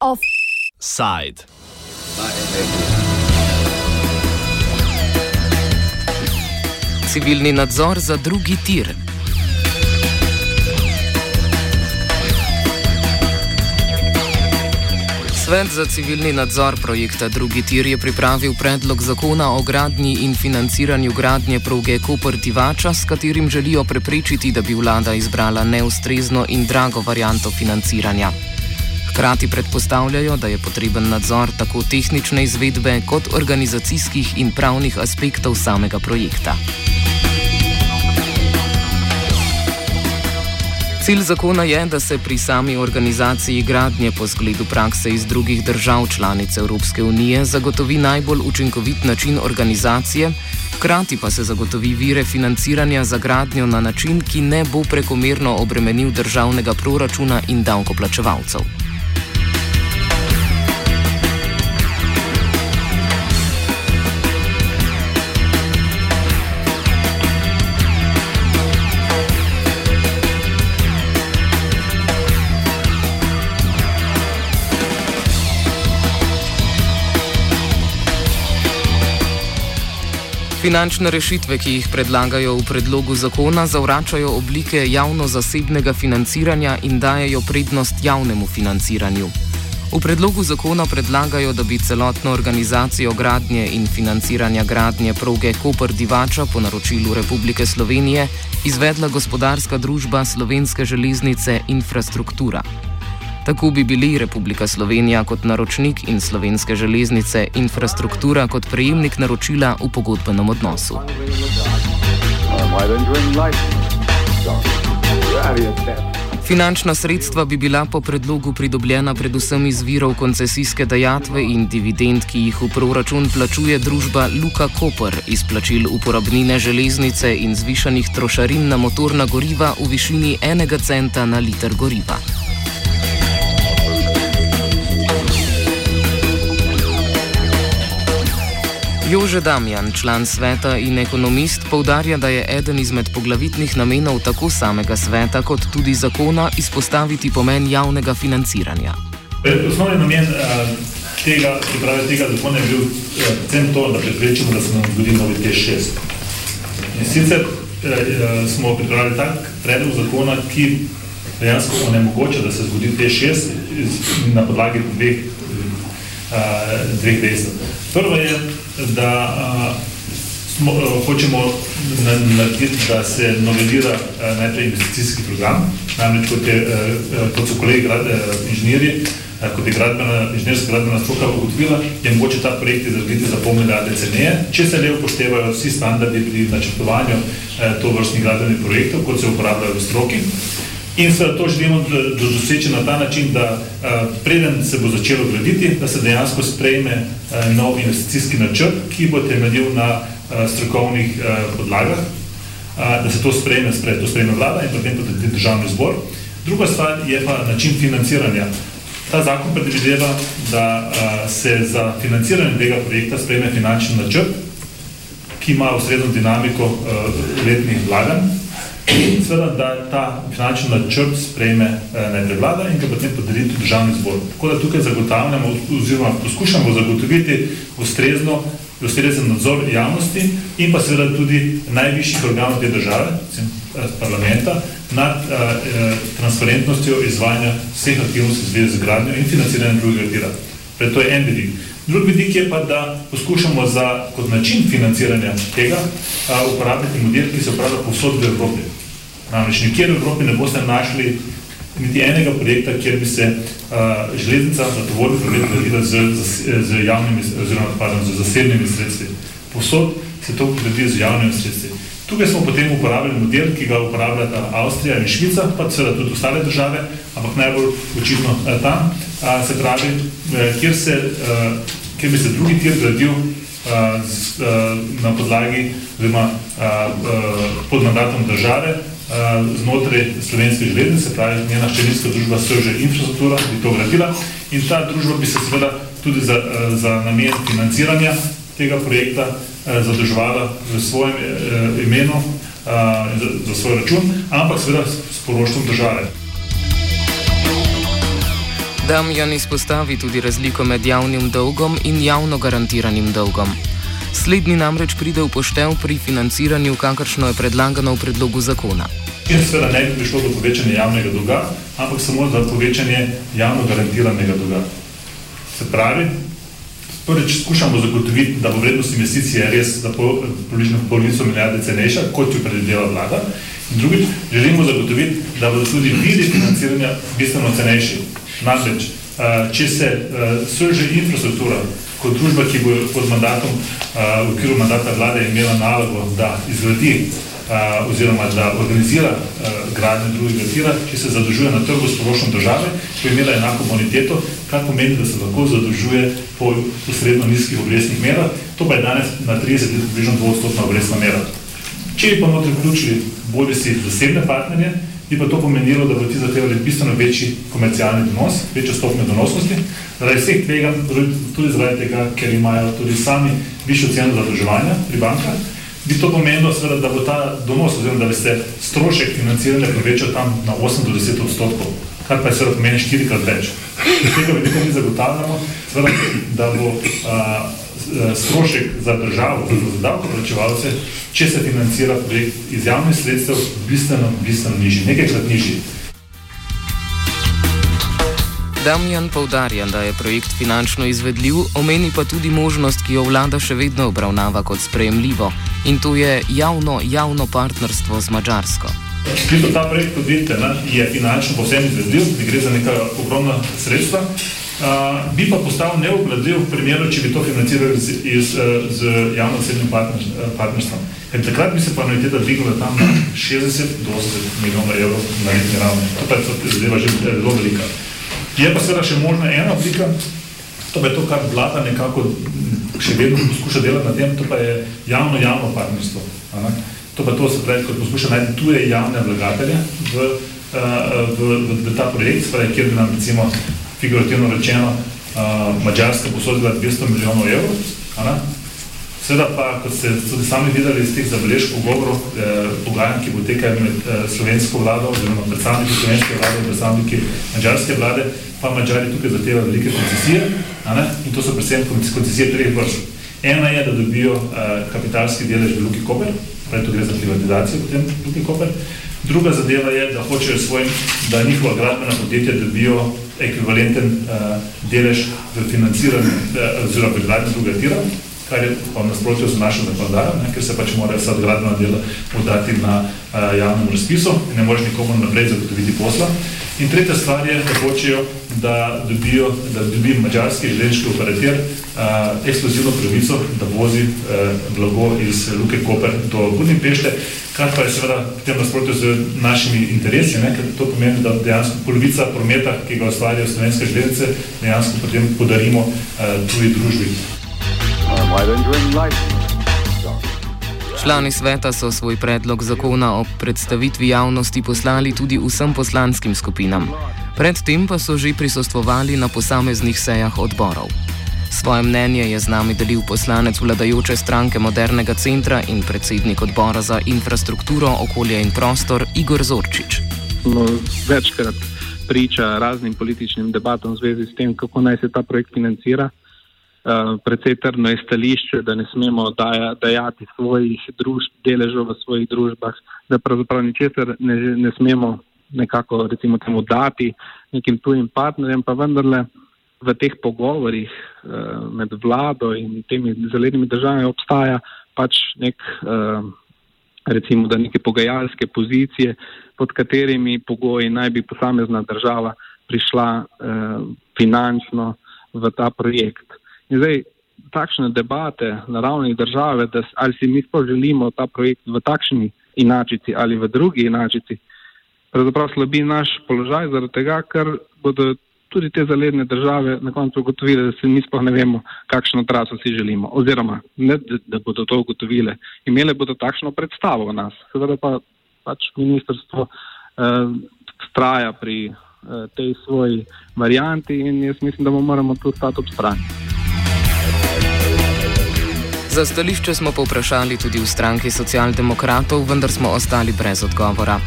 Offside. Civilni nadzor za drugi tir. Svet za civilni nadzor projekta Drugi tir je pripravil predlog zakona o gradnji in financiranju gradnje proge Koper-Tivača, s katerim želijo preprečiti, da bi vlada izbrala neustrezno in drago varianto financiranja. Hkrati predpostavljajo, da je potreben nadzor tako tehnične izvedbe kot organizacijskih in pravnih aspektov samega projekta. Cilj zakona je, da se pri sami organizaciji gradnje po zgledu prakse iz drugih držav članic Evropske unije zagotovi najbolj učinkovit način organizacije, hkrati pa se zagotovi vire financiranja za gradnjo na način, ki ne bo prekomerno obremenil državnega proračuna in davkoplačevalcev. Finančne rešitve, ki jih predlagajo v predlogu zakona, zavračajo oblike javno-zasebnega financiranja in dajo prednost javnemu financiranju. V predlogu zakona predlagajo, da bi celotno organizacijo gradnje in financiranja gradnje proge Koper-Divača po naročilu Republike Slovenije izvedla gospodarska družba Slovenske železnice Infrastruktura. Tako bi bili Republika Slovenija kot naročnik in slovenske železnice infrastruktura kot prejemnik naročila v pogodbenem odnosu. Finančna sredstva bi bila po predlogu pridobljena predvsem iz virov koncesijske dejatve in dividend, ki jih v proračun plačuje družba Luka Koper, izplačil uporabnine železnice in zvišanih trošarin na motorna goriva v višini enega centa na liter goriva. Jože Damjan, član sveta in ekonomist, povdarja, da je eden izmed poglavitnih namenov tako samega sveta kot tudi zakona izpostaviti pomen javnega financiranja. Osnovni namen uh, tega, tega zakona je bil predvsem uh, to, da preprečimo, da se nam zgodi novi T6. In sicer uh, smo pripravili tak predlog zakona, ki dejansko onemogoča, da se zgodi T6 na podlagi dveh dejstev. Prvo je, da uh, smo, uh, hočemo narediti, da se novelira uh, najprej investicijski program, namreč kot, je, uh, kot so kolegi grad, uh, inženirji, uh, kot je gradbena, inženirska gradbena stroka ugotovila, je mogoče ta projekt izraditi za pol milijarde ceneje, če se le upoštevajo vsi standardi pri načrtovanju uh, to vrstnih gradbenih projektov, kot se uporabljajo v stroki. In se to želimo doseči na ta način, da preden se bo začelo graditi, da se dejansko sprejme nov investicijski načrt, ki bo temeljil na strokovnih podlagah, da se to sprejme, to sprejme vlada in potem tudi državni zbor. Druga stvar je pa način financiranja. Ta zakon predvideva, da se za financiranje tega projekta sprejme finančni načrt, ki ima ustrezno dinamiko letnih vlaganj seveda, da ta finančni načrt sprejme eh, najprej vlada in ga potem podeli tudi državni zbor. Tako da tukaj zagotavljamo oziroma poskušamo zagotoviti ustrezno, ustrezen nadzor javnosti in pa seveda tudi najvišjih organov te države, eh, parlamenta, nad eh, eh, transparentnostjo izvajanja vseh aktivnosti v zvezi z gradnjo in financiranjem drugega tira. Pred to je en vidik. Drugi vidik je pa, da poskušamo za, kot način financiranja tega a, uporabiti model, ki se uporablja povsod v Evropi. Namreč nikjer v Evropi ne boste našli niti enega projekta, kjer bi se a, železnica za tovorni promet gradila z, z, z javnimi, oziroma pardon, z zasebnimi sredstvi. Povsod se to gradi z javnimi sredstvi. Tukaj smo potem uporabili model, ki ga uporabljata Avstrija in Švica, pa seveda tudi ostale države, ampak najbolj očitno eh, tam, a, se pravi, eh, kjer, se, eh, kjer bi se drugi tir gradil a, z, a, na podlagi oziroma a, a, pod mandatom države znotraj slovenske železnice, se pravi, njena ščelinska družba Srže infrastruktura bi to gradila in ta družba bi se seveda tudi za, a, za namen financiranja tega projekta uh, zadrževala v svojem uh, imenu za, za svoj račun, ampak seveda s poroštvom države. Damjan izpostavi tudi razliko med javnim dolgom in javno garantiranim dolgom. Slednji namreč pride v poštev pri financiranju, kakršno je predlagano v predlogu zakona. Ker seveda ne bi prišlo do povečanja javnega dolga, ampak samo za povečanje javno garantiranega dolga. Se pravi, prvič skušamo zagotoviti, da bo vrednost investicije res za približno pol, polovico milijarde cenejša, kot jo predvideva vlada. In drugič, želimo zagotoviti, da bodo tudi viri financiranja bistveno cenejši. Namreč, če se srže infrastruktura kot družba, ki bo pod mandatom, v okviru mandata vlade imela nalogo, da izgradi oziroma da organizira gradnjo drugega tira, če se zadržuje na trgu s porošnom države, bo imela enako boniteto, kar pomeni, da se lahko zadržuje po usredno nizkih obrestnih merah, to pa je danes na 30 let približno 200 obrestna mera. Če bi pa notri vključili bodi si zasebne partnerje, bi pa to pomenilo, da bo ti zahtevali bistveno večji komercialni donos, večjo stopnjo donosnosti, zaradi vseh tveganj, tudi zaradi tega, ker imajo tudi sami višjo ceno zadrževanja pri bankah, bi to pomenilo, seveda, da bo ta donos, oziroma da bi se strošek financiranja povečal tam na 8 do 10 odstotkov, kar pa je seveda pomeni štirikrat več. Iz tega vidika mi zagotavljamo, seveda, da bo Eh, strošek za državo, za davkoplačevalce, če se financira projekt iz javnih sredstev, bistveno, bistveno nižji, nekajkrat nižji. Damjan povdarja, da je projekt finančno izvedljiv, omeni pa tudi možnost, ki jo vlada še vedno obravnava kot sprejemljivo, in to je javno-javno partnerstvo z Mačarsko. Čisto ta projekt, kot vidite, je finančno povsem izvedljiv, ne gre za neka ogromna sredstva, bi pa postal neobladljiv v primeru, če bi to financirali z, iz, uh, z javno-osebnim partner, uh, partnerstvom. Ker takrat bi se pa anuiteta dvignila tam na 60 do 80 milijonov evrov na letni ravni. To pa je zadeva že zelo velika. Je pa seveda še možna ena oblika, to pa je to, kar vlada nekako še vedno poskuša delati na tem, to pa je javno-javno partnerstvo. To pa to se pravi, ko poskuša najti tuje javne vlagatelje v, uh, v, v, v ta projekt, spravi, kjer bi nam recimo figurativno rečeno, uh, Mačarska posodila 200 milijonov evrov. Seveda pa, kot ste tudi sami videli iz teh zabeležb pogovorov, eh, pogajanj, ki potekajo med eh, slovensko vlado oziroma predstavniki slovenske vlade in predstavniki mačarske vlade, pa Mačari tukaj zahtevajo velike koncesije in to so predvsem koncesije treh vrst. Ena je, da dobijo eh, kapitalski delež v Luki Koper, pravi to gre za privatizacijo potem Luki Koper. Druga zadeva je, da hočejo svojim, da njihova gradbena podjetja dobijo ekvivalenten uh, delež v financiranju uh, oziroma pri gradnji drugega tira, kar je pa nasprotjo z našo zakonodajo, ker se pač mora vsa gradbena dela podati na uh, javnem razpisu in ne moreš nikomu naprej zagotoviti posla. In tretja stvar je, da hočejo, da dobijo, da dobi mačarski železniški operater uh, ekskluzivno pravico, da vozi uh, blago iz Luke Koper do Budimpešte, kar pa je seveda v tem nasprotju z našimi interesi, ne, ker to pomeni, da dejansko polovica prometa, ki ga ustvarjajo slovenske železnice, dejansko potem podarimo uh, tuji družbi. Člani sveta so svoj predlog zakona o predstavitvi javnosti poslali tudi vsem poslanskim skupinam. Predtem pa so že prisostvovali na posameznih sejah odborov. Svoje mnenje je z nami delil poslanec vladajoče stranke Modernega centra in predsednik odbora za infrastrukturo, okolje in prostor Igor Zorčič. No, večkrat priča raznim političnim debatom v zvezi s tem, kako naj se ta projekt financira. Uh, predvsej trdno je stališče, da ne smemo daja, dajati svojih družb, deležov v svojih družbah, da pravzaprav ničesar ne, ne smemo nekako recimo temu dati nekim tujim partnerjem, pa vendarle v teh pogovorih uh, med vlado in temi zelenimi državami obstaja pač nek, uh, recimo, da neke pogajalske pozicije, pod katerimi pogoji naj bi posamezna država prišla uh, finančno v ta projekt. In zdaj, takšne debate na ravni države, da ali si mi sploh želimo ta projekt v takšni inačici ali v drugi inačici, pravzaprav slabi naš položaj zaradi tega, ker bodo tudi te zaledne države na koncu ugotovile, da se mi sploh ne vemo, kakšno traso si želimo. Oziroma, ne da bodo to ugotovile, imele bodo takšno predstavo o nas. Seveda pa pač ministrstvo eh, straja pri eh, tej svoji varianti in jaz mislim, da bomo moramo tu stati ob strani. Za stališče smo povprašali tudi v stranki socialdemokratov, vendar smo ostali brez odgovora.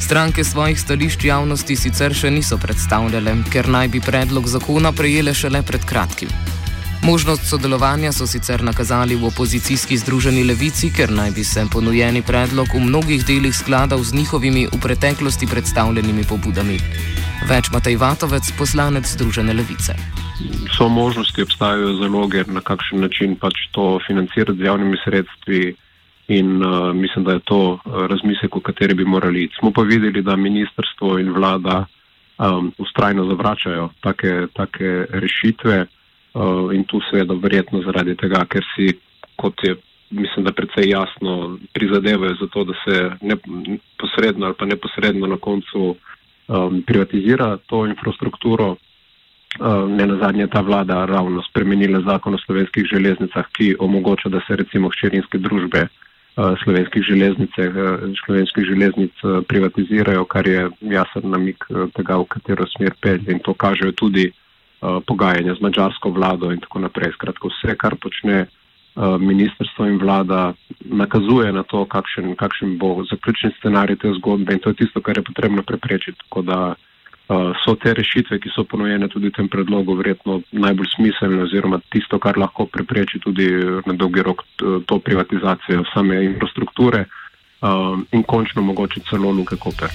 Stranke svojih stališč javnosti sicer še niso predstavljale, ker naj bi predlog zakona prejele šele pred kratkim. Možnost sodelovanja so sicer nakazali v opozicijski združeni levici, ker naj bi se ponujeni predlog v mnogih delih skladal z njihovimi v preteklosti predstavljenimi pobudami. Več Matej Vatovec, poslanec Združene levice. So možnosti, obstajajo zaloge, na kakšen način pač to financirati z javnimi sredstvi. In uh, mislim, da je to uh, razmislek, o kateri bi morali iti. Smo pa videli, da ministrstvo in vlada um, ustrajno zavračajo take, take rešitve. Uh, in tu seveda verjetno zaradi tega, ker si, kot je, mislim, da precej jasno, prizadevajo za to, da se ne, posredno ali pa neposredno na koncu um, privatizira to infrastrukturo. Uh, ne na zadnje ta vlada ravno spremenila zakon o slovenskih železnicah, ki omogoča, da se recimo hčerinske družbe uh, slovenskih, železnice, uh, slovenskih železnic privatizirajo, kar je jasen namik tega, v katero smer pelje in to kažejo tudi Eh, pogajanja z mačarsko vlado in tako naprej. Skratka, vse, kar počne ministrstvo in vlada, nakazuje na to, kakšen, kakšen bo zaključni scenarij te zgodbe in to je tisto, kar je potrebno preprečiti. Tako da so te rešitve, ki so ponujene tudi v tem predlogu, verjetno najbolj smiselne oziroma tisto, kar lahko prepreči tudi na dolgi rok to privatizacijo same infrastrukture uh, in končno mogoče celo Luke Koper.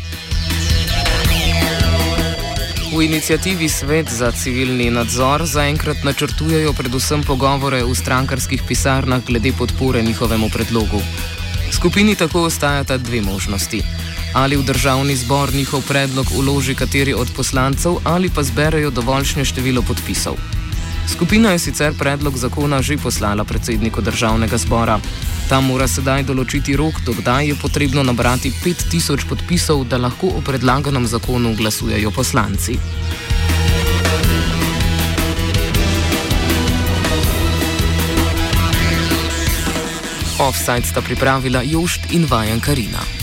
V inicijativi Svet za civilni nadzor zaenkrat načrtujejo predvsem pogovore v strankarskih pisarnah glede podpore njihovemu predlogu. Skupini tako ostajata dve možnosti. Ali v državni zbor njihov predlog uloži kateri od poslancev, ali pa zberejo dovoljšne število podpisov. Skupina je sicer predlog zakona že poslala predsedniku državnega zbora. Tam mora sedaj določiti rok, dokdaj je potrebno nabrati 5000 podpisov, da lahko o predlaganem zakonu glasujejo poslanci. Offside sta pripravila Jošt in Vajan Karina.